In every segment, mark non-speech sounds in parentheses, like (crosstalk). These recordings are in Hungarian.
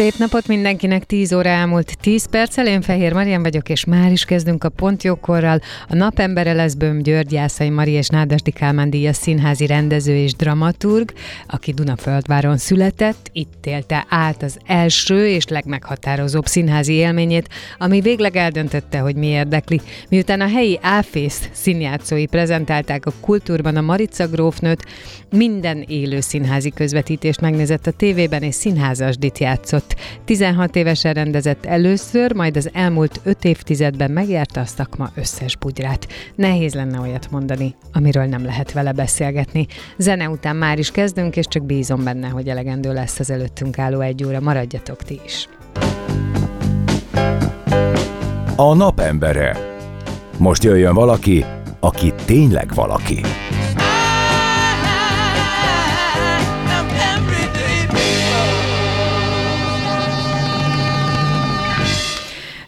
Szép napot mindenkinek, 10 óra elmúlt 10 perccel, én Fehér Marian vagyok, és már is kezdünk a Pontjókorral. A napembere lesz Böm György, Jászai Mari és Nádasdi Kálmán díjas színházi rendező és dramaturg, aki Dunaföldváron született, itt élte át az első és legmeghatározóbb színházi élményét, ami végleg eldöntötte, hogy mi érdekli. Miután a helyi Áfész színjátszói prezentálták a kultúrban a Marica grófnőt, minden élő színházi közvetítést megnézett a tévében, és színházasdit játszott. 16 évesen rendezett először, majd az elmúlt 5 évtizedben megjárta a szakma összes bugyrát. Nehéz lenne olyat mondani, amiről nem lehet vele beszélgetni. Zene után már is kezdünk, és csak bízom benne, hogy elegendő lesz az előttünk álló egy óra. Maradjatok ti is. A napembere. Most jöjjön valaki, aki tényleg valaki.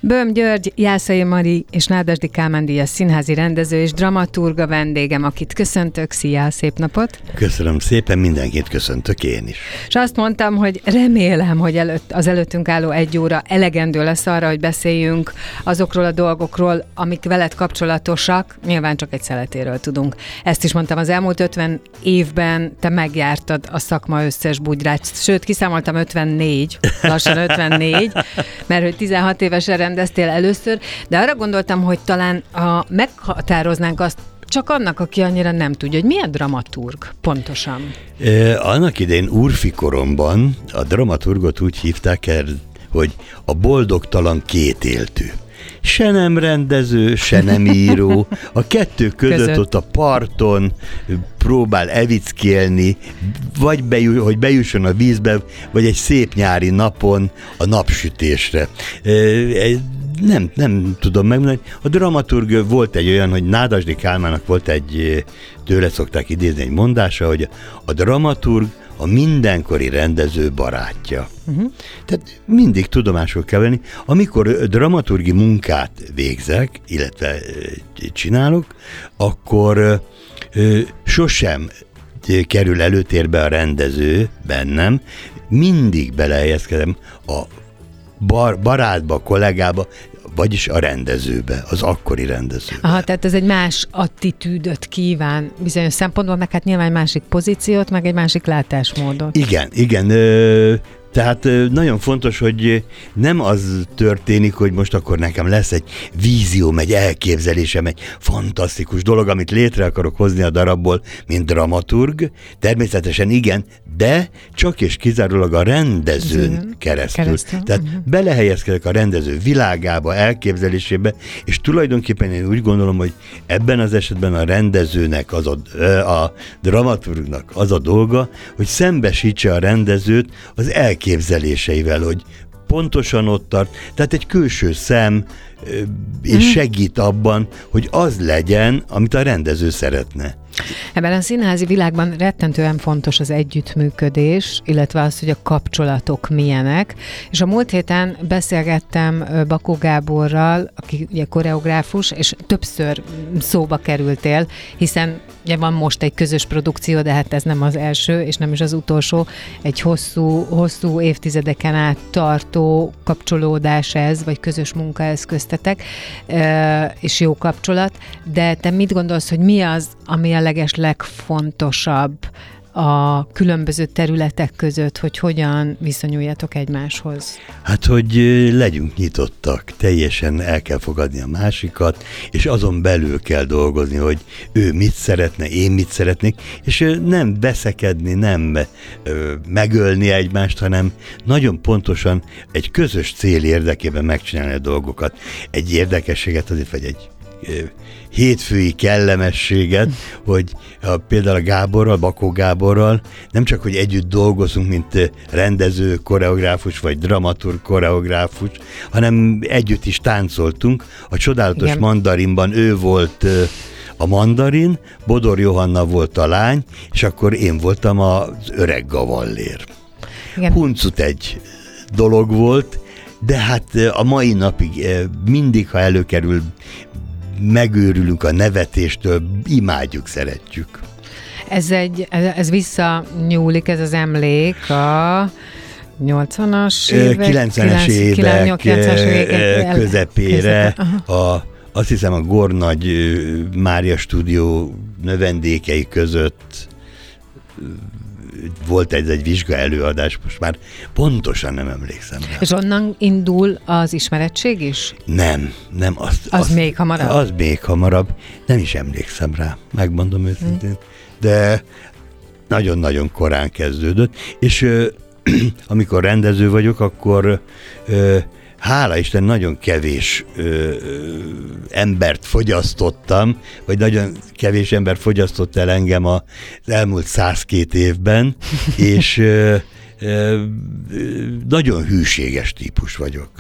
Böm György, Jászai Mari és Nádasdi Kálmán Díjas színházi rendező és dramaturga vendégem, akit köszöntök. Szia, szép napot! Köszönöm szépen, mindenkit köszöntök én is. És azt mondtam, hogy remélem, hogy előtt, az előttünk álló egy óra elegendő lesz arra, hogy beszéljünk azokról a dolgokról, amik veled kapcsolatosak, nyilván csak egy szeletéről tudunk. Ezt is mondtam, az elmúlt 50 évben te megjártad a szakma összes bugyrát, sőt, kiszámoltam 54, lassan 54, mert hogy 16 évesen rendeztél először, de arra gondoltam, hogy talán a, meghatároznánk azt, csak annak, aki annyira nem tudja, hogy milyen dramaturg pontosan. E, annak idején Urfi koromban a dramaturgot úgy hívták el, hogy a boldogtalan kétéltő se nem rendező, se nem író. A kettő (laughs) között, között. ott a parton próbál evickélni, vagy bejú, hogy bejusson a vízbe, vagy egy szép nyári napon a napsütésre. Nem, nem tudom megmondani. A dramaturg volt egy olyan, hogy Nádasdi Kálmának volt egy, tőle szokták idézni egy mondása, hogy a dramaturg a mindenkori rendező barátja. Uh-huh. Tehát mindig tudomásul kell venni, amikor dramaturgi munkát végzek, illetve csinálok, akkor sosem kerül előtérbe a rendező bennem, mindig belehelyezkedem a bar, barátba, kollégába, vagyis a rendezőbe, az akkori rendezőbe. Aha, tehát ez egy más attitűdöt kíván bizonyos szempontból, meg hát nyilván egy másik pozíciót, meg egy másik látásmódot. Igen, igen. Ö, tehát nagyon fontos, hogy nem az történik, hogy most akkor nekem lesz egy vízióm, egy elképzelésem, egy fantasztikus dolog, amit létre akarok hozni a darabból, mint dramaturg. Természetesen igen, de csak és kizárólag a rendezőn keresztül. keresztül. Tehát uh-huh. belehelyezkedek a rendező világába, elképzelésébe, és tulajdonképpen én úgy gondolom, hogy ebben az esetben a rendezőnek, az a, a dramaturgnak az a dolga, hogy szembesítse a rendezőt az elképzelésében elképzeléseivel, hogy pontosan ott tart, tehát egy külső szem, és mhm. segít abban, hogy az legyen, amit a rendező szeretne. Ebben a színházi világban rettentően fontos az együttműködés, illetve az, hogy a kapcsolatok milyenek. És a múlt héten beszélgettem Bakó Gáborral, aki ugye koreográfus, és többször szóba kerültél, hiszen ugye van most egy közös produkció, de hát ez nem az első, és nem is az utolsó. Egy hosszú, hosszú évtizedeken át tartó kapcsolódás ez, vagy közös munka ez köztetek, és jó kapcsolat. De te mit gondolsz, hogy mi az, ami a leges legfontosabb a különböző területek között, hogy hogyan viszonyuljatok egymáshoz? Hát, hogy legyünk nyitottak, teljesen el kell fogadni a másikat, és azon belül kell dolgozni, hogy ő mit szeretne, én mit szeretnék, és nem veszekedni, nem megölni egymást, hanem nagyon pontosan egy közös cél érdekében megcsinálni a dolgokat. Egy érdekességet azért, vagy egy hétfői kellemességet, hogy a, például a Gáborral, Bakó Gáborral nem csak, hogy együtt dolgozunk, mint rendező, koreográfus vagy dramaturg koreográfus, hanem együtt is táncoltunk. A csodálatos Igen. mandarinban ő volt a mandarin, Bodor Johanna volt a lány, és akkor én voltam az öreg gavallér. Igen. Huncut egy dolog volt, de hát a mai napig mindig, ha előkerül, megőrülünk a nevetéstől, imádjuk, szeretjük. Ez, egy, ez visszanyúlik, ez az emlék a 80-as évek, 90-es évek, 90 évek közepére, a, azt hiszem a Gornagy Mária stúdió növendékei között volt egy, egy vizsga előadás, most már pontosan nem emlékszem rá. És onnan indul az ismerettség is? Nem, nem. Az, az, az még hamarabb? Az még hamarabb. Nem is emlékszem rá, megmondom őszintén. Hmm. De nagyon-nagyon korán kezdődött, és ö, (clears throat) amikor rendező vagyok, akkor ö, hála Isten nagyon kevés ö, ö, embert fogyasztottam, vagy nagyon kevés ember fogyasztott el engem az elmúlt 102 évben, (laughs) és ö, ö, nagyon hűséges típus vagyok.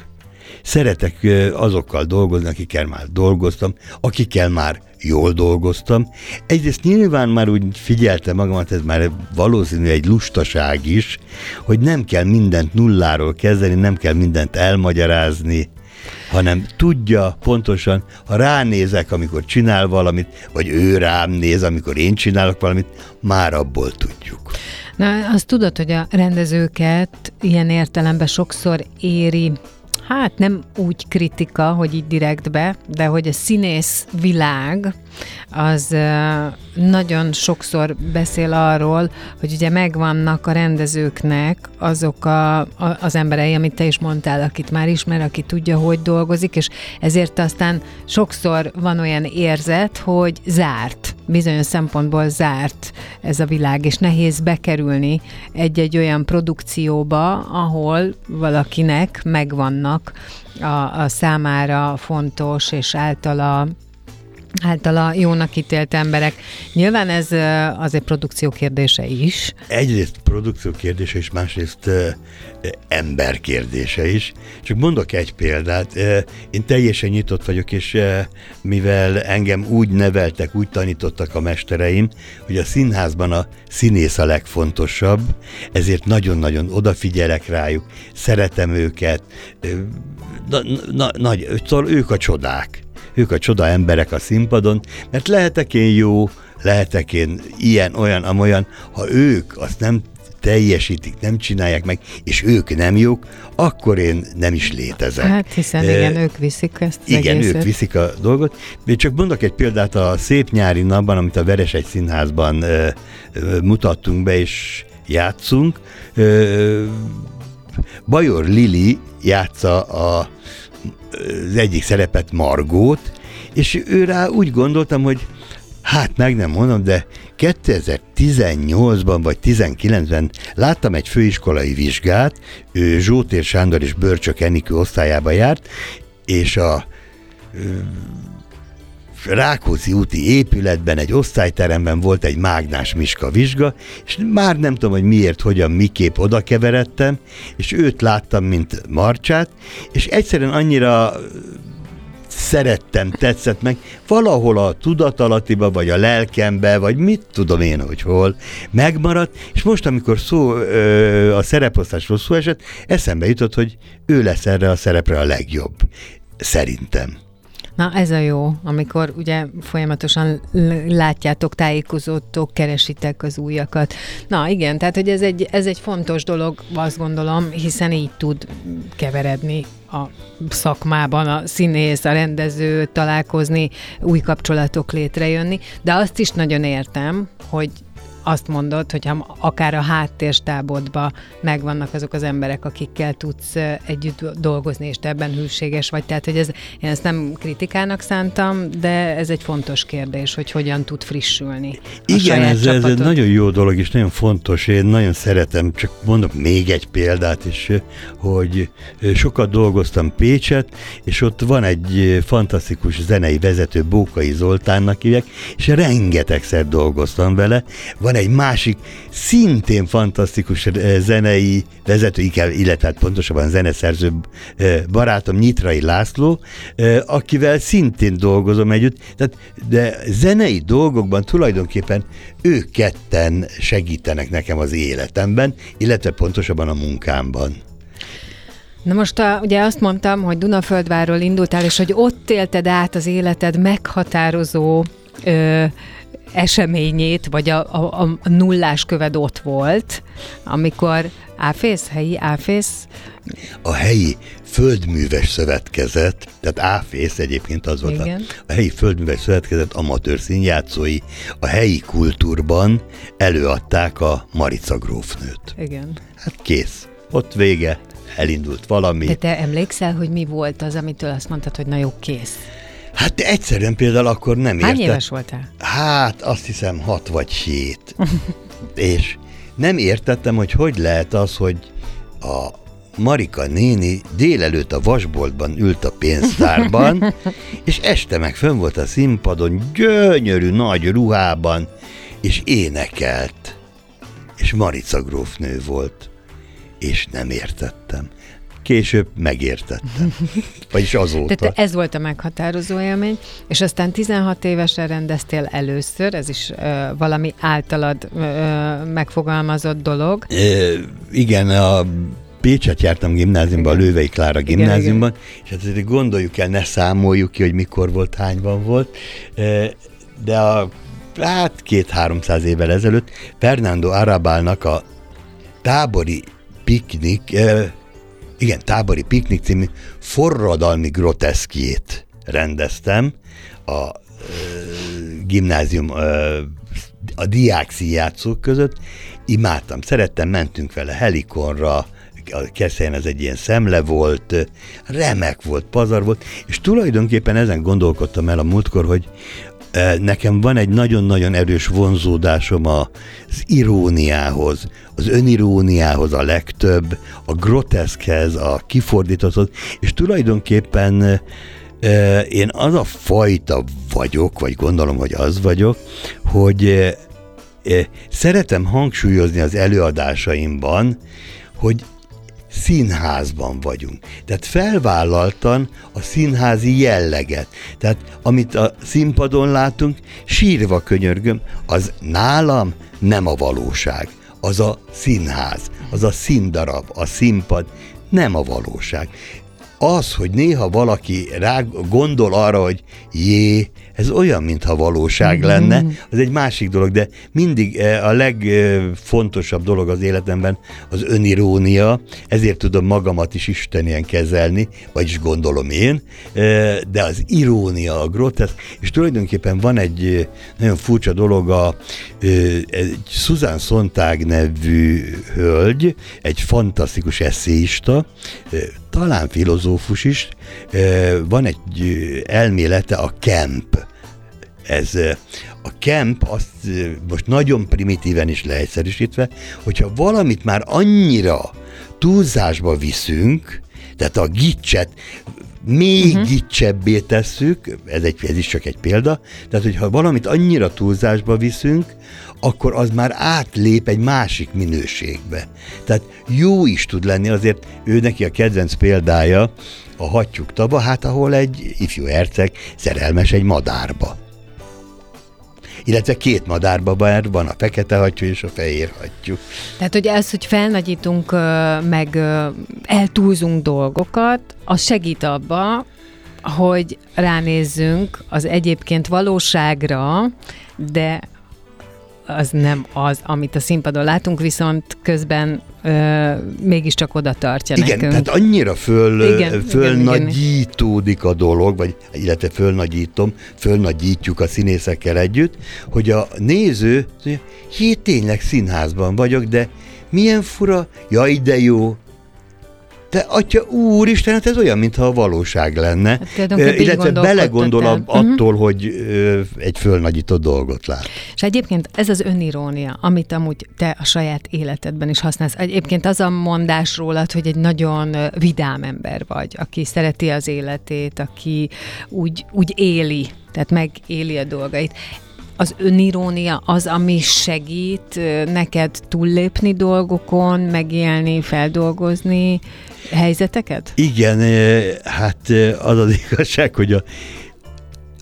Szeretek azokkal dolgozni, akikkel már dolgoztam, akikkel már jól dolgoztam. Egyrészt nyilván már úgy figyeltem magamat, ez már valószínű egy lustaság is, hogy nem kell mindent nulláról kezdeni, nem kell mindent elmagyarázni, hanem tudja pontosan, ha ránézek, amikor csinál valamit, vagy ő rám néz, amikor én csinálok valamit, már abból tudjuk. Na, azt tudod, hogy a rendezőket ilyen értelemben sokszor éri hát nem úgy kritika, hogy így direktbe, de hogy a színész világ az nagyon sokszor beszél arról, hogy ugye megvannak a rendezőknek azok a, a, az emberei, amit te is mondtál, akit már ismer, aki tudja, hogy dolgozik, és ezért aztán sokszor van olyan érzet, hogy zárt, bizonyos szempontból zárt ez a világ, és nehéz bekerülni egy-egy olyan produkcióba, ahol valakinek megvannak a, a számára fontos és általa általa jónak ítélt emberek. Nyilván ez az egy produkció kérdése is. Egyrészt produkció kérdése is, másrészt ember kérdése is. Csak mondok egy példát. Én teljesen nyitott vagyok, és mivel engem úgy neveltek, úgy tanítottak a mestereim, hogy a színházban a színész a legfontosabb, ezért nagyon-nagyon odafigyelek rájuk, szeretem őket, na, na, nagy, ők a csodák ők a csoda emberek a színpadon, mert lehetek én jó, lehetek én ilyen, olyan, amolyan, ha ők azt nem teljesítik, nem csinálják meg, és ők nem jók, akkor én nem is létezek. Hát hiszen igen, ők viszik ezt Igen, egészet. ők viszik a dolgot. Még csak mondok egy példát a szép nyári napban, amit a Veresegy Színházban ö, mutattunk be, és játszunk. Ö, Bajor Lili játsza a az egyik szerepet Margót, és őrá úgy gondoltam, hogy hát meg nem mondom, de 2018-ban vagy 19-ben láttam egy főiskolai vizsgát, ő Zsótér Sándor és Börcsök Enikő osztályába járt, és a Rákóczi úti épületben, egy osztályteremben volt egy mágnás Miska vizsga, és már nem tudom, hogy miért, hogyan, miképp oda keveredtem, és őt láttam, mint Marcsát, és egyszerűen annyira szerettem, tetszett meg, valahol a tudatalattiba, vagy a lelkembe, vagy mit tudom én, hogy hol, megmaradt, és most, amikor szó, ö, a szereposztásról szó esett, eszembe jutott, hogy ő lesz erre a szerepre a legjobb. Szerintem. Na ez a jó, amikor ugye folyamatosan látjátok, tájékozódtok, keresitek az újakat. Na igen, tehát hogy ez egy, ez egy fontos dolog, azt gondolom, hiszen így tud keveredni a szakmában a színész, a rendező, találkozni, új kapcsolatok létrejönni, de azt is nagyon értem, hogy azt mondod, hogy ha akár a háttérstábodban megvannak azok az emberek, akikkel tudsz együtt dolgozni, és te ebben hűséges vagy. Tehát, hogy ez, én ezt nem kritikának szántam, de ez egy fontos kérdés, hogy hogyan tud frissülni. Igen, ez, ez egy nagyon jó dolog, és nagyon fontos. Én nagyon szeretem, csak mondok még egy példát is, hogy sokat dolgoztam Pécset, és ott van egy fantasztikus zenei vezető, Bókai Zoltánnak hívják, és rengetegszer dolgoztam vele. Van egy másik, szintén fantasztikus zenei vezető, illetve hát pontosabban zeneszerző barátom, Nyitrai László, akivel szintén dolgozom együtt, tehát, de zenei dolgokban tulajdonképpen ők ketten segítenek nekem az életemben, illetve pontosabban a munkámban. Na most a, ugye azt mondtam, hogy Dunaföldvárról indultál, és hogy ott élted át az életed meghatározó ö, eseményét, vagy a, a, a nullás köved ott volt, amikor Áfész, helyi Áfész? A helyi Földműves Szövetkezet, tehát Áfész egyébként az volt Igen. a, a helyi Földműves Szövetkezet amatőr színjátszói a helyi kultúrban előadták a Marica grófnőt. Igen. Hát kész. Ott vége, elindult valami. De te emlékszel, hogy mi volt az, amitől azt mondtad, hogy na jó, kész? Hát egyszerűen például akkor nem értem. Hány éves voltál? Hát azt hiszem hat vagy hét. (laughs) és nem értettem, hogy hogy lehet az, hogy a Marika néni délelőtt a vasboltban ült a pénztárban, (laughs) és este meg fönn volt a színpadon, gyönyörű nagy ruhában, és énekelt. És Marica grófnő volt. És nem értettem. Később megértettem. (laughs) Vagyis azóta. Tehát ez volt a meghatározó élmény, és aztán 16 évesen rendeztél először, ez is ö, valami általad ö, megfogalmazott dolog. É, igen, a Pécset jártam gimnáziumba, a Lővei Klára gimnáziumban, igen, igen. és hát azért gondoljuk el, ne számoljuk ki, hogy mikor volt, hányban volt, de a hát két-háromszáz évvel ezelőtt Fernando Arabálnak a tábori piknik, igen, tábori piknik című forradalmi groteszkjét rendeztem a gimnázium a diák színjátszók között, imádtam, szerettem, mentünk vele helikonra, a keszelyen ez egy ilyen szemle volt, remek volt, pazar volt, és tulajdonképpen ezen gondolkodtam el a múltkor, hogy nekem van egy nagyon-nagyon erős vonzódásom az iróniához, az öniróniához a legtöbb, a groteszkhez, a kifordítottat, és tulajdonképpen én az a fajta vagyok, vagy gondolom, hogy az vagyok, hogy szeretem hangsúlyozni az előadásaimban, hogy színházban vagyunk. Tehát felvállaltan a színházi jelleget. Tehát amit a színpadon látunk, sírva könyörgöm, az nálam nem a valóság. Az a színház, az a színdarab, a színpad, nem a valóság. Az, hogy néha valaki rá gondol arra, hogy jé, ez olyan, mintha valóság mm-hmm. lenne, az egy másik dolog, de mindig eh, a legfontosabb dolog az életemben az önirónia, ezért tudom magamat is istenien kezelni, vagyis gondolom én, eh, de az irónia, a groteszk, és tulajdonképpen van egy eh, nagyon furcsa dolog, a, egy Susan Sontag nevű hölgy, egy fantasztikus eszéista, talán filozófus is, van egy elmélete a camp. Ez a camp, azt most nagyon primitíven is leegyszerűsítve, hogyha valamit már annyira túlzásba viszünk, tehát a gicset még uh-huh. gicsebbé tesszük, ez, egy, ez is csak egy példa, tehát hogyha valamit annyira túlzásba viszünk, akkor az már átlép egy másik minőségbe. Tehát jó is tud lenni, azért ő neki a kedvenc példája a hattyúk tava, hát ahol egy ifjú herceg szerelmes egy madárba. Illetve két madárba bár van a fekete hattyú és a fehér hattyú. Tehát, hogy ez, hogy felnagyítunk, meg eltúlzunk dolgokat, az segít abba, hogy ránézzünk az egyébként valóságra, de az nem az, amit a színpadon látunk, viszont közben ö, mégiscsak oda tartja Igen, nekünk. tehát annyira föl, Igen, igen, igen, fölnagyítódik a dolog, vagy illetve fölnagyítom, fölnagyítjuk a színészekkel együtt, hogy a néző, hé, tényleg színházban vagyok, de milyen fura, jaj, de jó, te atya úristen, hát ez olyan, mintha a valóság lenne. Hát így illetve belegondol el. ab- attól, hogy ö, egy fölnagyított dolgot lát. És egyébként ez az önirónia, amit amúgy te a saját életedben is használsz. Egyébként az a mondás rólad, hogy egy nagyon vidám ember vagy, aki szereti az életét, aki úgy, úgy éli, tehát megéli a dolgait. Az önirónia az, ami segít neked túllépni dolgokon, megélni, feldolgozni helyzeteket? Igen, hát az az (laughs) igazság, hogy a,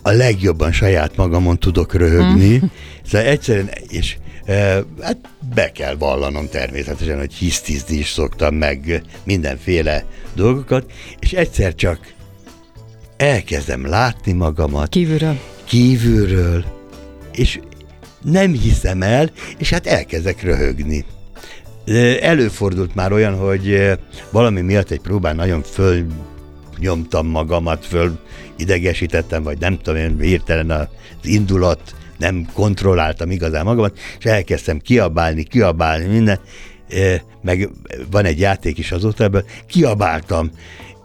a legjobban saját magamon tudok röhögni. Mm. Szóval egyszerűen, és eh, hát be kell vallanom természetesen, hogy hisztizni is szoktam meg mindenféle dolgokat, és egyszer csak elkezdem látni magamat Kívülről. kívülről, és nem hiszem el, és hát elkezdek röhögni. Előfordult már olyan, hogy valami miatt egy próbán nagyon fölnyomtam magamat, föl idegesítettem, vagy nem tudom, én hirtelen az indulat, nem kontrolláltam igazán magamat, és elkezdtem kiabálni, kiabálni, minden, meg van egy játék is azóta ebből, kiabáltam,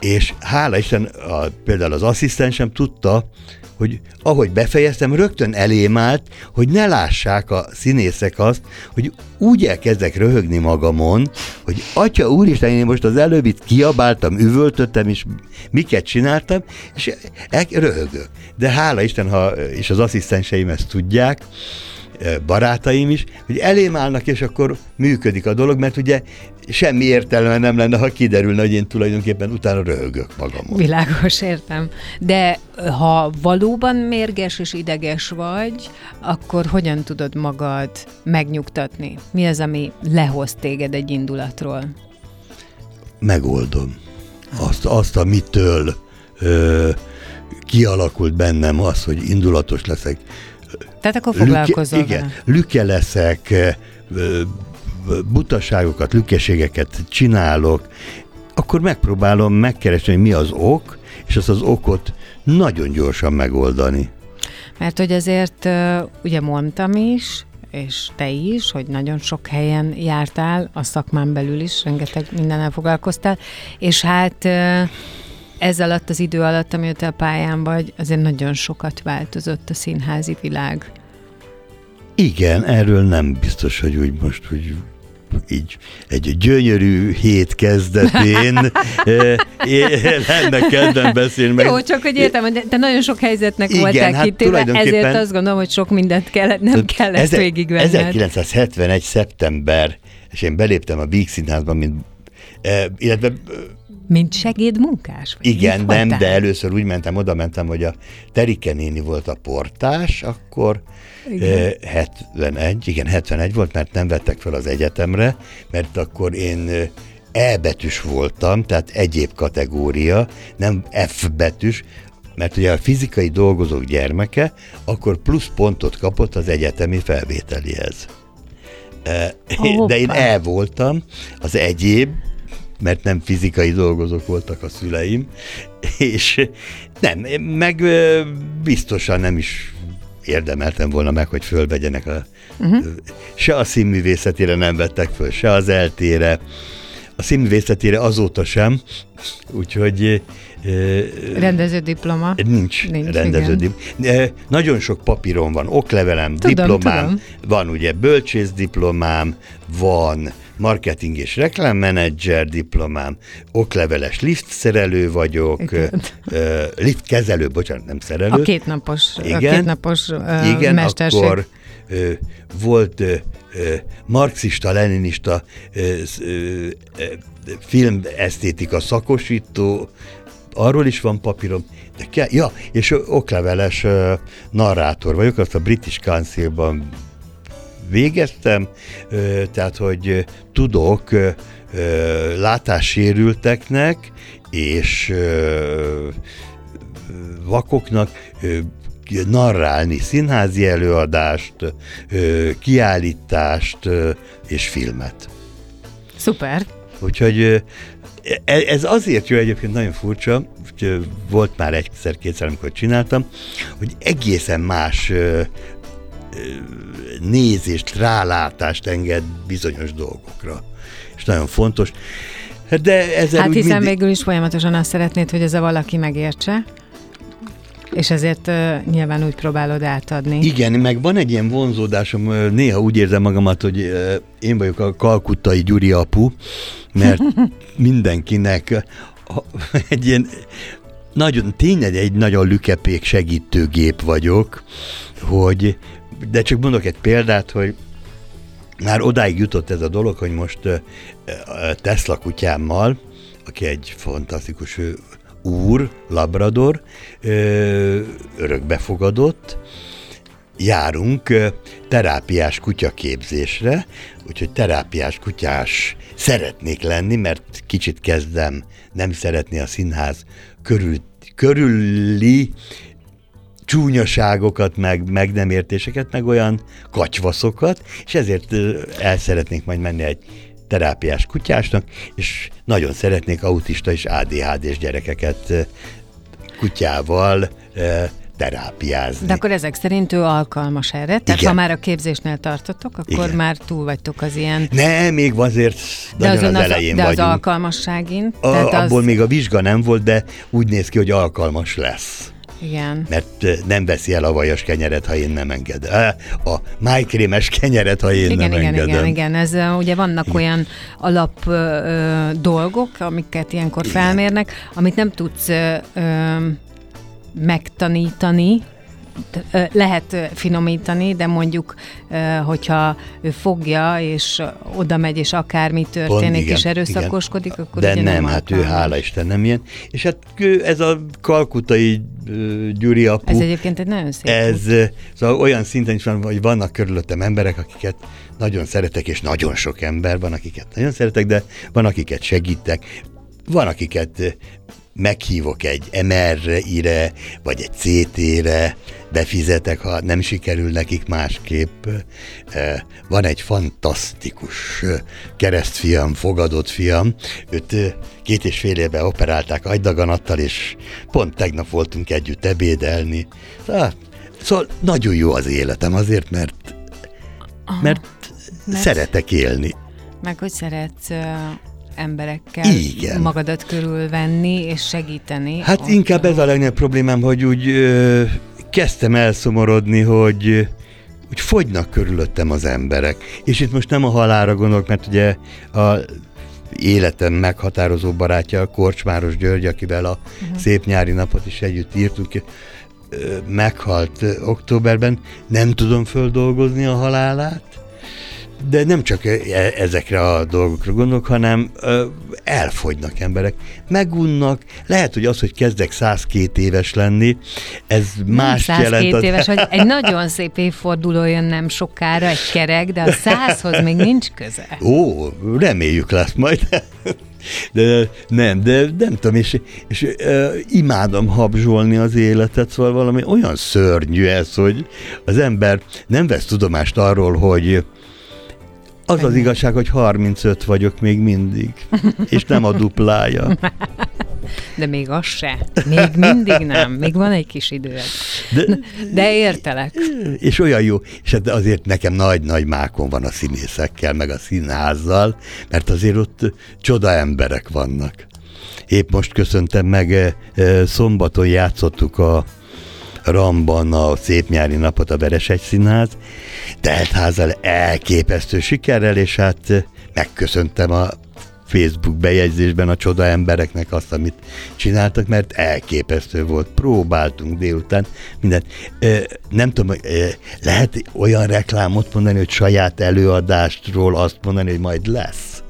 és hála Isten, a, például az asszisztensem tudta, hogy ahogy befejeztem, rögtön elém állt, hogy ne lássák a színészek azt, hogy úgy elkezdek röhögni magamon, hogy atya úristen, én most az előbb itt kiabáltam, üvöltöttem, és miket csináltam, és el, röhögök. De hála Isten, ha, és az asszisztenseim ezt tudják, barátaim is, hogy elém állnak, és akkor működik a dolog, mert ugye semmi értelme nem lenne, ha kiderülne, hogy én tulajdonképpen utána röhögök magamon. Világos, értem. De ha valóban mérges és ideges vagy, akkor hogyan tudod magad megnyugtatni? Mi az, ami lehoz téged egy indulatról? Megoldom. Azt, azt amitől ö, kialakult bennem az, hogy indulatos leszek. Tehát akkor foglalkozol Lüke, igen, lüke leszek, butaságokat, lükkeségeket csinálok, akkor megpróbálom megkeresni, hogy mi az ok, és azt az okot nagyon gyorsan megoldani. Mert hogy azért ugye mondtam is, és te is, hogy nagyon sok helyen jártál, a szakmán belül is, rengeteg mindennel foglalkoztál, és hát ez alatt az idő alatt, amióta a pályán vagy, azért nagyon sokat változott a színházi világ. Igen, erről nem biztos, hogy úgy most, hogy így egy gyönyörű hét kezdetén (laughs) eh, én lenne kedvem beszélni. Meg, Jó, csak hogy értem, hogy te nagyon sok helyzetnek Igen, voltál hát kitéve, ezért azt gondolom, hogy sok mindent kellett, nem kellett Eze- végigvenned. 1971. szeptember, és én beléptem a Víg Színházba, mint, eh, illetve eh, Mint segédmunkás? Vagy igen, nem, voltál? de először úgy mentem, oda mentem, hogy a Terike néni volt a portás, akkor Igen. eh, 71, igen, 71 volt, mert nem vettek fel az egyetemre, mert akkor én eh, E betűs voltam, tehát egyéb kategória, nem F betűs, mert ugye a fizikai dolgozók gyermeke, akkor plusz pontot kapott az egyetemi felvételihez. Eh, De én. E voltam, az egyéb, mert nem fizikai dolgozók voltak a szüleim, és nem, meg biztosan nem is érdemeltem volna meg, hogy fölvegyenek a... Uh-huh. Se a színművészetére nem vettek föl, se az eltére, a színművészetére azóta sem, úgyhogy Rendező diploma. Nincs, Nincs, rendező igen. dim- Nagyon sok papírom van, oklevelem, Tudom, diplomám, tudom. van ugye bölcsész diplomám, van marketing és reklámmenedzser diplomám, okleveles liftszerelő vagyok, Igen. ö, liftkezelő, bocsánat, nem szerelő. A kétnapos, a Igen, kétnapos uh, igen, mesterség. akkor ö, volt ö, ö, marxista, leninista ö, sz- ö, ö, filmesztétika szakosító, arról is van papírom, de kell, ja, és okleveles ö, narrátor vagyok, azt a British Council-ban végeztem, tehát, hogy tudok ö, látássérülteknek és vakoknak narrálni színházi előadást, kiállítást és filmet. Szuper. Úgyhogy ez azért jó egyébként nagyon furcsa, hogy volt már egyszer-kétszer, amikor csináltam, hogy egészen más nézést, rálátást enged bizonyos dolgokra. És nagyon fontos. De ezzel Hát hiszen mindig... végül is folyamatosan azt szeretnéd, hogy ez a valaki megértse, és ezért uh, nyilván úgy próbálod átadni. Igen, meg van egy ilyen vonzódásom, néha úgy érzem magamat, hogy ö, én vagyok a kalkuttai Gyuri apu, mert (laughs) mindenkinek (laughs) egy ilyen nagyon, tényleg egy nagyon lükepék segítőgép vagyok, hogy, de csak mondok egy példát, hogy már odáig jutott ez a dolog, hogy most Tesla kutyámmal, aki egy fantasztikus úr, labrador, örökbefogadott, járunk terápiás kutyaképzésre, úgyhogy terápiás kutyás szeretnék lenni, mert kicsit kezdem nem szeretni a színház körül, körüli csúnyaságokat, meg, meg nem értéseket, meg olyan kacsvaszokat, és ezért el szeretnék majd menni egy terápiás kutyásnak, és nagyon szeretnék autista és ADHD-s gyerekeket kutyával terápiázni. De akkor ezek szerint ő alkalmas erre? Tehát Igen. ha már a képzésnél tartotok, akkor Igen. már túl vagytok az ilyen... Ne, még azért De, nagyon az az, elején de az vagyunk. alkalmasságin? A, tehát az, abból még a vizsga nem volt, de úgy néz ki, hogy alkalmas lesz. Igen. Mert nem veszi el a vajas kenyeret, ha én nem engedem. A májkrémes kenyeret, ha én Igen, nem igen, engedem. igen, igen. Ez ugye vannak Igen. olyan alap ö, dolgok, amiket ilyenkor felmérnek, amit nem tudsz ö, ö, megtanítani, lehet finomítani, de mondjuk, hogyha ő fogja, és oda megy, és akármi történik, igen, és erőszakoskodik, igen. akkor De ugye nem, nem hát ő hála Isten nem ilyen. És hát ő, ez a kalkutai Gyuri apu, Ez egyébként egy nagyon szép ez szóval olyan szinten is van, hogy vannak körülöttem emberek, akiket nagyon szeretek, és nagyon sok ember van, akiket nagyon szeretek, de van, akiket segítek, van, akiket meghívok egy MR-ire, vagy egy CT-re, befizetek, ha nem sikerül nekik másképp. Van egy fantasztikus keresztfiam, fogadott fiam, őt két és fél éve operálták agydaganattal, és pont tegnap voltunk együtt ebédelni. Szóval, szóval nagyon jó az életem azért, mert, mert, mert- szeretek élni. Meg hogy szeretsz emberekkel Igen. magadat körülvenni és segíteni. Hát ott, inkább ez a legnagyobb problémám, hogy úgy ö, kezdtem elszomorodni, hogy úgy fogynak körülöttem az emberek. És itt most nem a halára gondolok, mert ugye a életem meghatározó barátja, a Korcsmáros György, akivel a uh-huh. szép nyári napot is együtt írtuk, meghalt októberben. Nem tudom földolgozni a halálát, de nem csak e- ezekre a dolgokra gondolok, hanem elfogynak emberek, megunnak, lehet, hogy az, hogy kezdek 102 éves lenni, ez más 102 jelent. az- éves, hogy egy (laughs) nagyon szép évforduló jön nem sokára, egy kerek, de a százhoz még nincs köze. Ó, reméljük lesz majd. (laughs) De nem, de nem tudom, és, és uh, imádom habzsolni az életet, szóval valami olyan szörnyű ez, hogy az ember nem vesz tudomást arról, hogy az az igazság, hogy 35 vagyok még mindig, (laughs) és nem a duplája. De még az se. Még mindig nem. Még van egy kis időd. De, De értelek. és olyan jó, és hát azért nekem nagy-nagy mákon van a színészekkel, meg a színházzal, mert azért ott csoda emberek vannak. Épp most köszöntem meg, eh, eh, szombaton játszottuk a Ramban a szép nyári napot a Veresegy Színház, teltházal elképesztő sikerrel, és hát eh, megköszöntem a Facebook bejegyzésben a csoda embereknek azt, amit csináltak, mert elképesztő volt. Próbáltunk délután mindent. Ö, nem tudom, ö, lehet olyan reklámot mondani, hogy saját előadástról azt mondani, hogy majd lesz?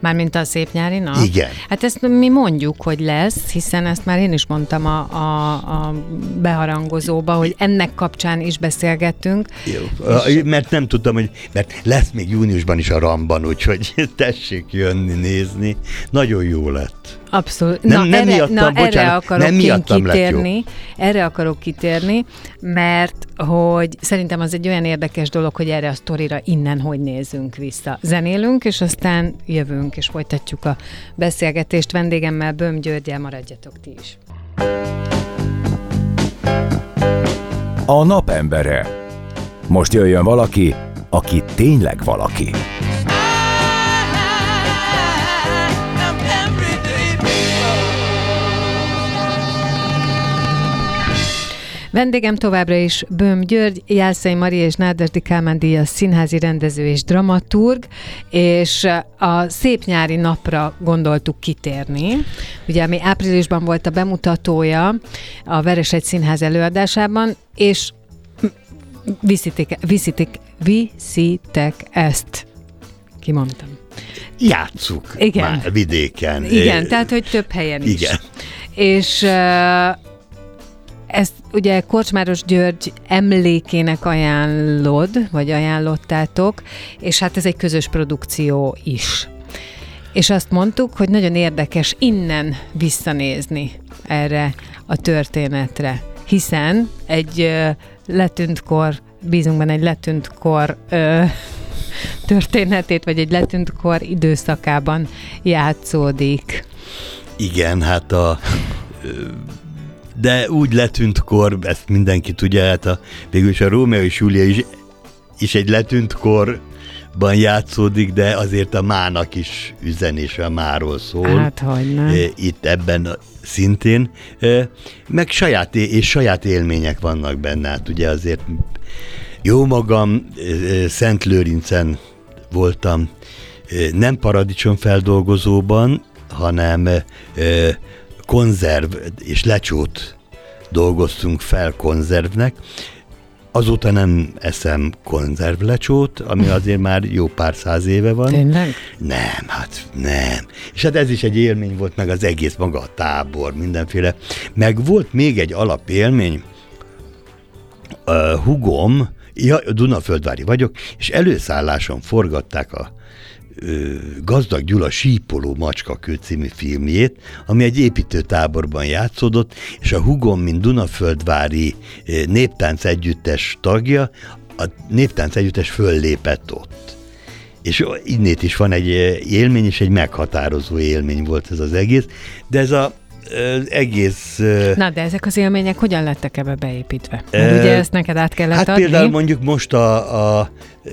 Mármint a szép nyári nap? Igen. Hát ezt mi mondjuk, hogy lesz, hiszen ezt már én is mondtam a, a, a beharangozóba, hogy ennek kapcsán is beszélgettünk. Jó. És... Mert nem tudtam, hogy mert lesz még júniusban is a Ramban, úgyhogy (laughs) tessék jönni, nézni. Nagyon jó lett. Abszolút. Nem- na, nem erre, miattam, na, erre bocsánat, akarok nem miattam kitérni. Erre akarok kitérni, mert hogy szerintem az egy olyan érdekes dolog, hogy erre a sztorira innen hogy nézzünk vissza. Zenélünk, és aztán jövünk, és folytatjuk a beszélgetést vendégemmel, Böm Györgyel, maradjatok ti is. A napembere. Most jöjjön valaki, aki tényleg valaki. Vendégem továbbra is Böm György, Jászai Mari és Nádasdi Kálmán díjas színházi rendező és dramaturg, és a szép nyári napra gondoltuk kitérni. Ugye, ami áprilisban volt a bemutatója a Veresegy Színház előadásában, és viszitek, viszitek, viszitek ezt. Kimondtam. Játsszuk Igen. már vidéken. Igen, Eh, tehát, hogy több helyen is. Igen. És uh, ezt ugye Korcsmáros György emlékének ajánlod, vagy ajánlottátok, és hát ez egy közös produkció is. És azt mondtuk, hogy nagyon érdekes innen visszanézni erre a történetre, hiszen egy ö, letűnt kor, bízunk benne egy letűnt kor ö, történetét, vagy egy letűnt kor időszakában játszódik. Igen, hát a... De úgy letűnt kor, ezt mindenki tudja, hát a, végülis a Rómeó és Júlia is, is egy letűnt korban játszódik, de azért a mának is üzenése a máról szól. Hát, hogy nem. Itt ebben szintén, meg saját, és saját élmények vannak benne, hát ugye azért jó magam Szent Lőrincen voltam, nem paradicsomfeldolgozóban, hanem eh, konzerv és lecsót dolgoztunk fel konzervnek. Azóta nem eszem konzervlecsót, ami (laughs) azért már jó pár száz éve van. Tényleg? Nem, hát nem. És hát ez is egy élmény volt, meg az egész maga a tábor, mindenféle. Meg volt még egy alapélmény, uh, hugom, ja, Dunaföldvári vagyok, és előszálláson forgatták a Gazdag Gyula Sípoló Macskakő című filmjét, ami egy építőtáborban játszódott, és a hugom, mint Dunaföldvári néptánc együttes tagja, a néptánc együttes föllépett ott. És innét is van egy élmény, és egy meghatározó élmény volt ez az egész, de ez a, egész... Na, de ezek az élmények hogyan lettek ebbe beépítve? Mert Ö, ugye ezt neked át kellett Hát adni. például mondjuk most a, a e,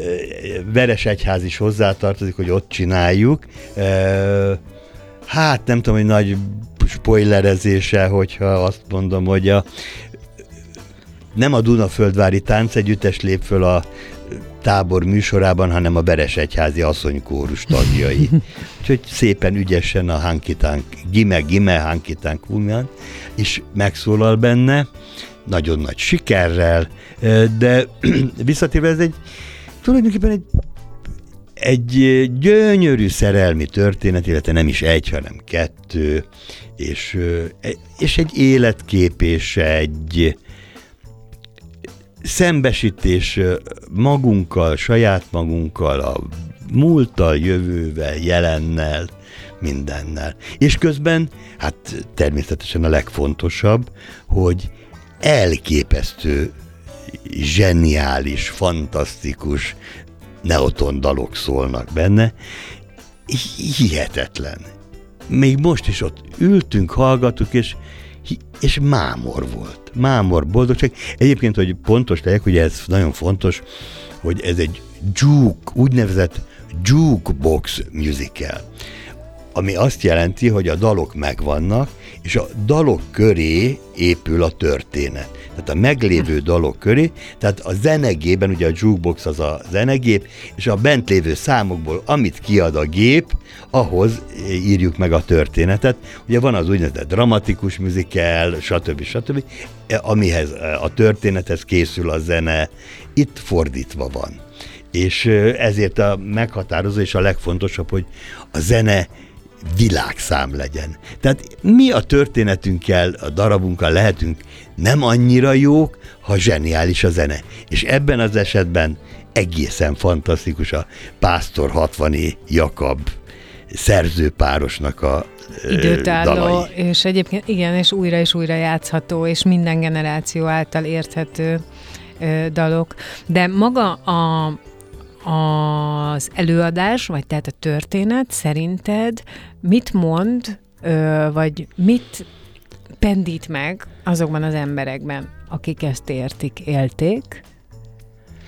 Veres Egyház is hozzátartozik, hogy ott csináljuk. E, Hát nem tudom, hogy nagy spoilerezése, hogyha azt mondom, hogy a, nem a Dunaföldvári táncegyüttes lép föl a tábor műsorában, hanem a Beres Egyházi asszonykórus tagjai. (laughs) Úgyhogy szépen ügyesen a hankitánk, gime, gime, hankitánk kumján, és megszólal benne, nagyon nagy sikerrel, de (clears throat) visszatérve ez egy tulajdonképpen egy egy gyönyörű szerelmi történet, illetve nem is egy, hanem kettő, és, és egy életkép, és egy szembesítés magunkkal, saját magunkkal, a múlttal, jövővel, jelennel, mindennel. És közben, hát természetesen a legfontosabb, hogy elképesztő, zseniális, fantasztikus neoton dalok szólnak benne. Hihetetlen. Még most is ott ültünk, hallgattuk, és, és mámor volt. Mámor, boldogság. Egyébként, hogy pontos legyek, ugye ez nagyon fontos, hogy ez egy juke, úgynevezett jukebox musical ami azt jelenti, hogy a dalok megvannak, és a dalok köré épül a történet. Tehát a meglévő dalok köré, tehát a zenegében, ugye a jukebox az a zenegép, és a bent lévő számokból, amit kiad a gép, ahhoz írjuk meg a történetet. Ugye van az úgynevezett dramatikus musical, stb. stb., amihez a történethez készül a zene, itt fordítva van. És ezért a meghatározó és a legfontosabb, hogy a zene világszám legyen. Tehát mi a történetünkkel, a darabunkkal lehetünk nem annyira jók, ha zseniális a zene. És ebben az esetben egészen fantasztikus a Pásztor 60 Jakab szerzőpárosnak a időtálló, dalai. és egyébként igen, és újra és újra játszható, és minden generáció által érthető dalok. De maga a, az előadás, vagy tehát a történet szerinted mit mond, vagy mit pendít meg azokban az emberekben, akik ezt értik, élték,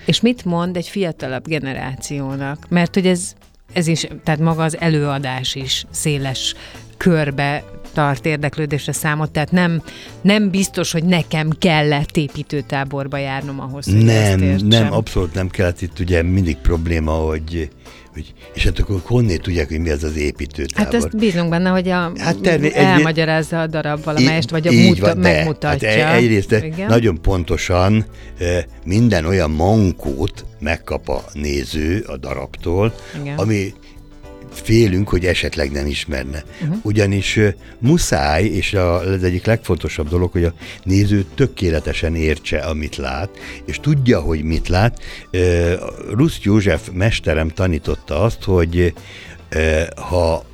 és mit mond egy fiatalabb generációnak? Mert hogy ez, ez is, tehát maga az előadás is széles körbe tart érdeklődésre számot, tehát nem, nem biztos, hogy nekem kellett építőtáborba járnom ahhoz, hogy ezt Nem, értsem. nem, abszolút nem kellett itt ugye mindig probléma, hogy, hogy és hát akkor honnét tudják, hogy mi az az építőtábor. Hát ezt bízunk benne, hogy a, Hát termé- elmagyarázza a darab valamelyest, vagy a muta, van, de, megmutatja. Hát egy- egyrészt Igen. nagyon pontosan eh, minden olyan mankót megkap a néző a darabtól, Igen. ami félünk, hogy esetleg nem ismerne. Uh-huh. Ugyanis muszáj, és a, az egyik legfontosabb dolog, hogy a néző tökéletesen értse, amit lát, és tudja, hogy mit lát. Eh, Rusz József mesterem tanította azt, hogy ha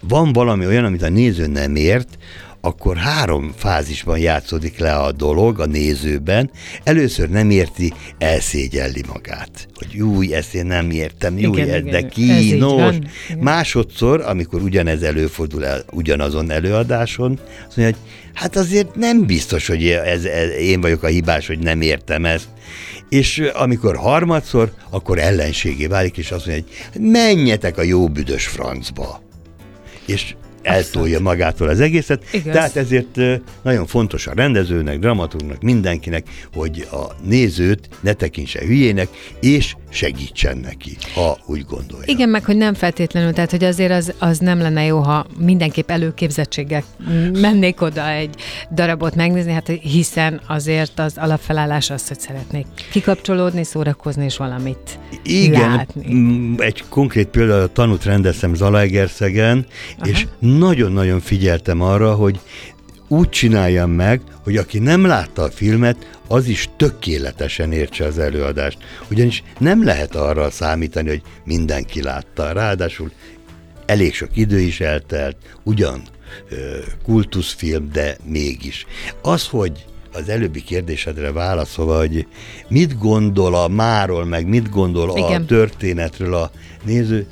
van valami olyan, amit a néző nem ért, akkor három fázisban játszódik le a dolog a nézőben. Először nem érti, elszégyelli magát. Hogy júj, ezt én nem értem, Igen, ez de kínos. Másodszor, amikor ugyanez előfordul el ugyanazon előadáson, azt mondja, hogy hát azért nem biztos, hogy ez, ez, én vagyok a hibás, hogy nem értem ezt. És amikor harmadszor, akkor ellenségé válik, és azt mondja, hogy menjetek a jó büdös francba és eltolja magától az egészet. Igaz. Tehát ezért nagyon fontos a rendezőnek, dramaturgnak, mindenkinek, hogy a nézőt ne tekintse hülyének, és segítsen neki, ha úgy gondolja. Igen, meg hogy nem feltétlenül, tehát hogy azért az, az nem lenne jó, ha mindenképp előképzettséggel mennék oda egy darabot megnézni, hát hiszen azért az alapfelállás az, hogy szeretnék kikapcsolódni, szórakozni és valamit Igen, látni. egy konkrét példa, a tanút rendeztem Zalaegerszegen, Aha. és nagyon-nagyon figyeltem arra, hogy úgy csináljam meg, hogy aki nem látta a filmet, az is tökéletesen értse az előadást. Ugyanis nem lehet arra számítani, hogy mindenki látta. Ráadásul elég sok idő is eltelt, ugyan kultuszfilm, de mégis. Az, hogy az előbbi kérdésedre válaszolva, hogy mit gondol a máról, meg mit gondol Igen. a történetről a néző,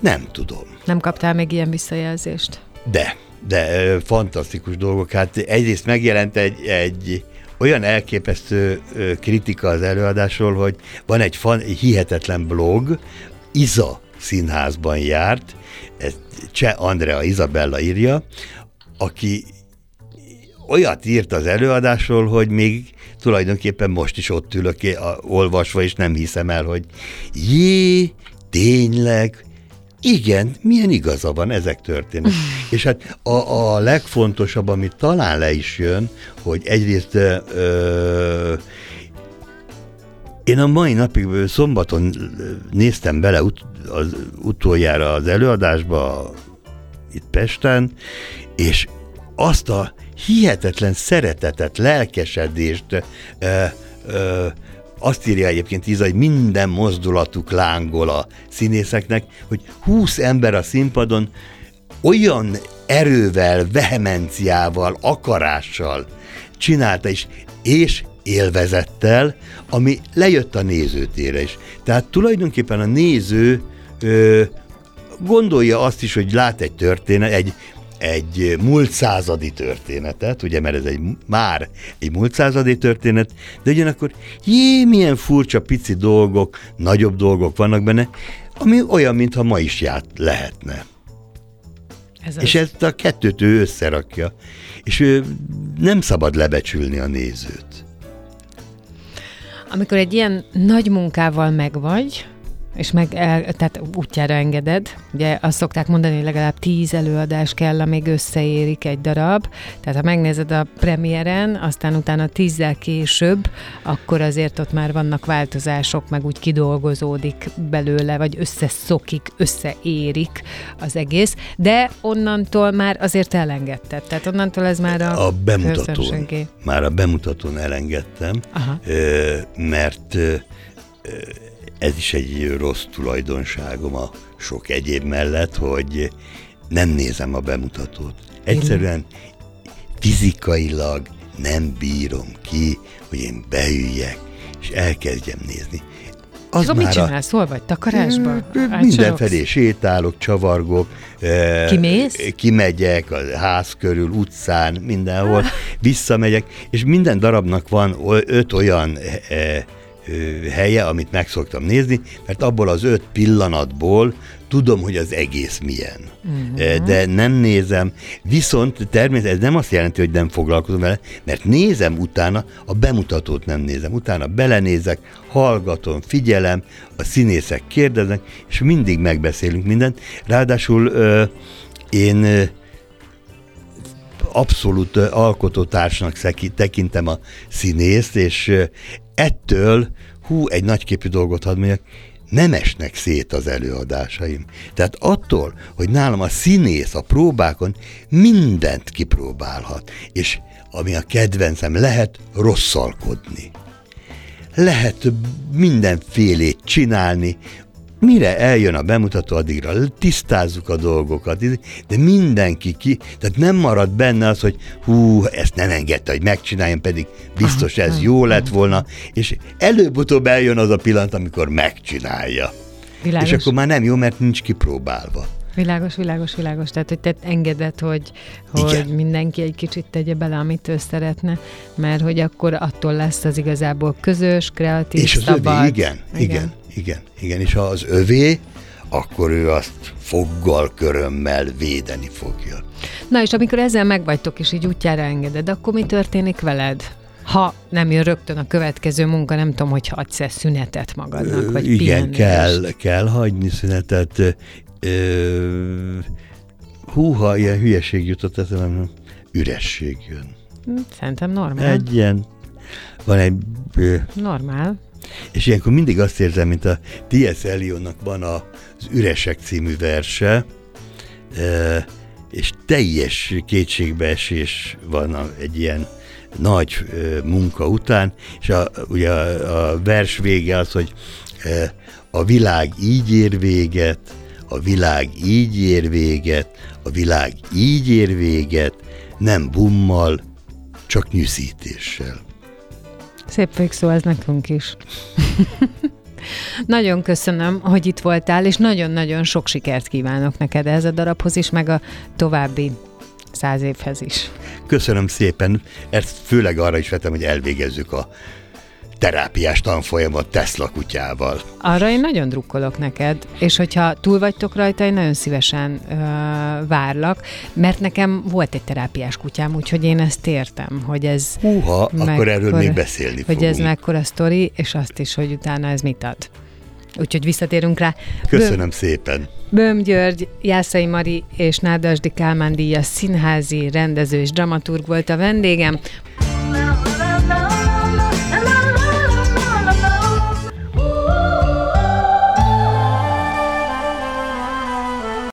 nem tudom. Nem kaptál még ilyen visszajelzést? De, de fantasztikus dolgok. Hát egyrészt megjelent egy, egy olyan elképesztő kritika az előadásról, hogy van egy, fan, egy hihetetlen blog, Iza színházban járt, ezt Cseh Andrea Izabella írja, aki olyat írt az előadásról, hogy még tulajdonképpen most is ott ülök olvasva, és nem hiszem el, hogy jé, tényleg, igen, milyen igaza van, ezek történnek. (laughs) És hát a, a legfontosabb, ami talán le is jön, hogy egyrészt ö, én a mai napig szombaton néztem bele ut, az, utoljára az előadásba itt Pesten, és azt a hihetetlen szeretetet, lelkesedést, ö, ö, azt írja egyébként Iza, hogy minden mozdulatuk lángol a színészeknek, hogy 20 ember a színpadon olyan erővel, vehemenciával, akarással csinálta is, és élvezettel, ami lejött a nézőtére is. Tehát tulajdonképpen a néző ö, gondolja azt is, hogy lát egy történet, egy, egy múlt századi történetet, ugye, mert ez egy már egy múlt századi történet, de ugyanakkor jé, milyen furcsa pici dolgok, nagyobb dolgok vannak benne, ami olyan, mintha ma is ját lehetne. Ez És ezt a kettőt ő összerakja. És ő nem szabad lebecsülni a nézőt. Amikor egy ilyen nagy munkával megvagy, és meg el, tehát útjára engeded, ugye azt szokták mondani, hogy legalább tíz előadás kell, amíg összeérik egy darab, tehát ha megnézed a premiéren, aztán utána tízzel később, akkor azért ott már vannak változások, meg úgy kidolgozódik belőle, vagy összeszokik, összeérik az egész, de onnantól már azért elengedted, tehát onnantól ez már a, A bemutatón, már a bemutatón elengedtem, Aha. mert ez is egy rossz tulajdonságom a sok egyéb mellett, hogy nem nézem a bemutatót. Egyszerűen fizikailag nem bírom ki, hogy én beüljek, és elkezdjem nézni. Az Akkor mit csinálsz? Hol vagy? Takarásban? Mindenfelé sétálok, csavargok. Kimész? Kimegyek a ház körül, utcán, mindenhol. Visszamegyek, és minden darabnak van öt olyan helye, amit meg szoktam nézni, mert abból az öt pillanatból tudom, hogy az egész milyen. Uh-huh. De nem nézem, viszont természetesen ez nem azt jelenti, hogy nem foglalkozom vele, mert nézem utána, a bemutatót nem nézem, utána belenézek, hallgatom, figyelem, a színészek kérdeznek, és mindig megbeszélünk mindent. Ráadásul én abszolút alkotótársnak tekintem a színészt, és ettől, hú, egy nagyképű dolgot hadd mondjak, nem esnek szét az előadásaim. Tehát attól, hogy nálam a színész a próbákon mindent kipróbálhat, és ami a kedvencem, lehet rosszalkodni. Lehet mindenfélét csinálni, mire eljön a bemutató, addigra tisztázzuk a dolgokat, de mindenki ki, tehát nem marad benne az, hogy hú, ezt nem engedte, hogy megcsináljam, pedig biztos ez jó lett volna, és előbb-utóbb eljön az a pillanat, amikor megcsinálja. Világos. És akkor már nem jó, mert nincs kipróbálva. Világos, világos, világos. Tehát, hogy te engeded, hogy, hogy mindenki egy kicsit tegye bele, amit ő szeretne, mert hogy akkor attól lesz az igazából közös, kreatív, És az szabad. övé, igen, igen, igen, igen, igen. És ha az övé, akkor ő azt foggal, körömmel védeni fogja. Na és amikor ezzel megvagytok, és így útjára engeded, akkor mi történik veled? ha nem jön rögtön a következő munka, nem tudom, hogy adsz-e szünetet magadnak, vagy Igen, kell, kell hagyni szünetet. Ö, húha, ilyen hülyeség jutott eszembe, üresség jön. Szerintem normál. Egy ilyen, van egy... Ö, normál. És ilyenkor mindig azt érzem, mint a T.S. Eliotnak van az Üresek című verse, és teljes kétségbeesés van a, egy ilyen nagy munka után, és a, ugye a, a vers vége az, hogy a világ így ér véget, a világ így ér véget, a világ így ér véget, nem bummal, csak nyűszítéssel. Szép végszó ez nekünk is. nagyon köszönöm, hogy itt voltál, és nagyon-nagyon sok sikert kívánok neked ez a darabhoz is, meg a további száz évhez is. Köszönöm szépen, ezt főleg arra is vettem, hogy elvégezzük a terápiás tanfolyamot Tesla kutyával. Arra én nagyon drukkolok neked, és hogyha túl vagytok rajta, én nagyon szívesen ö, várlak, mert nekem volt egy terápiás kutyám, úgyhogy én ezt értem, hogy ez... Húha, mekkora, akkor erről még beszélni Hogy fogunk. ez mekkora sztori, és azt is, hogy utána ez mit ad. Úgyhogy visszatérünk rá. Köszönöm Böm, szépen. Böhm György, Jászai Mari és Nádasdi Kálmán díjas színházi rendező és dramaturg volt a vendégem.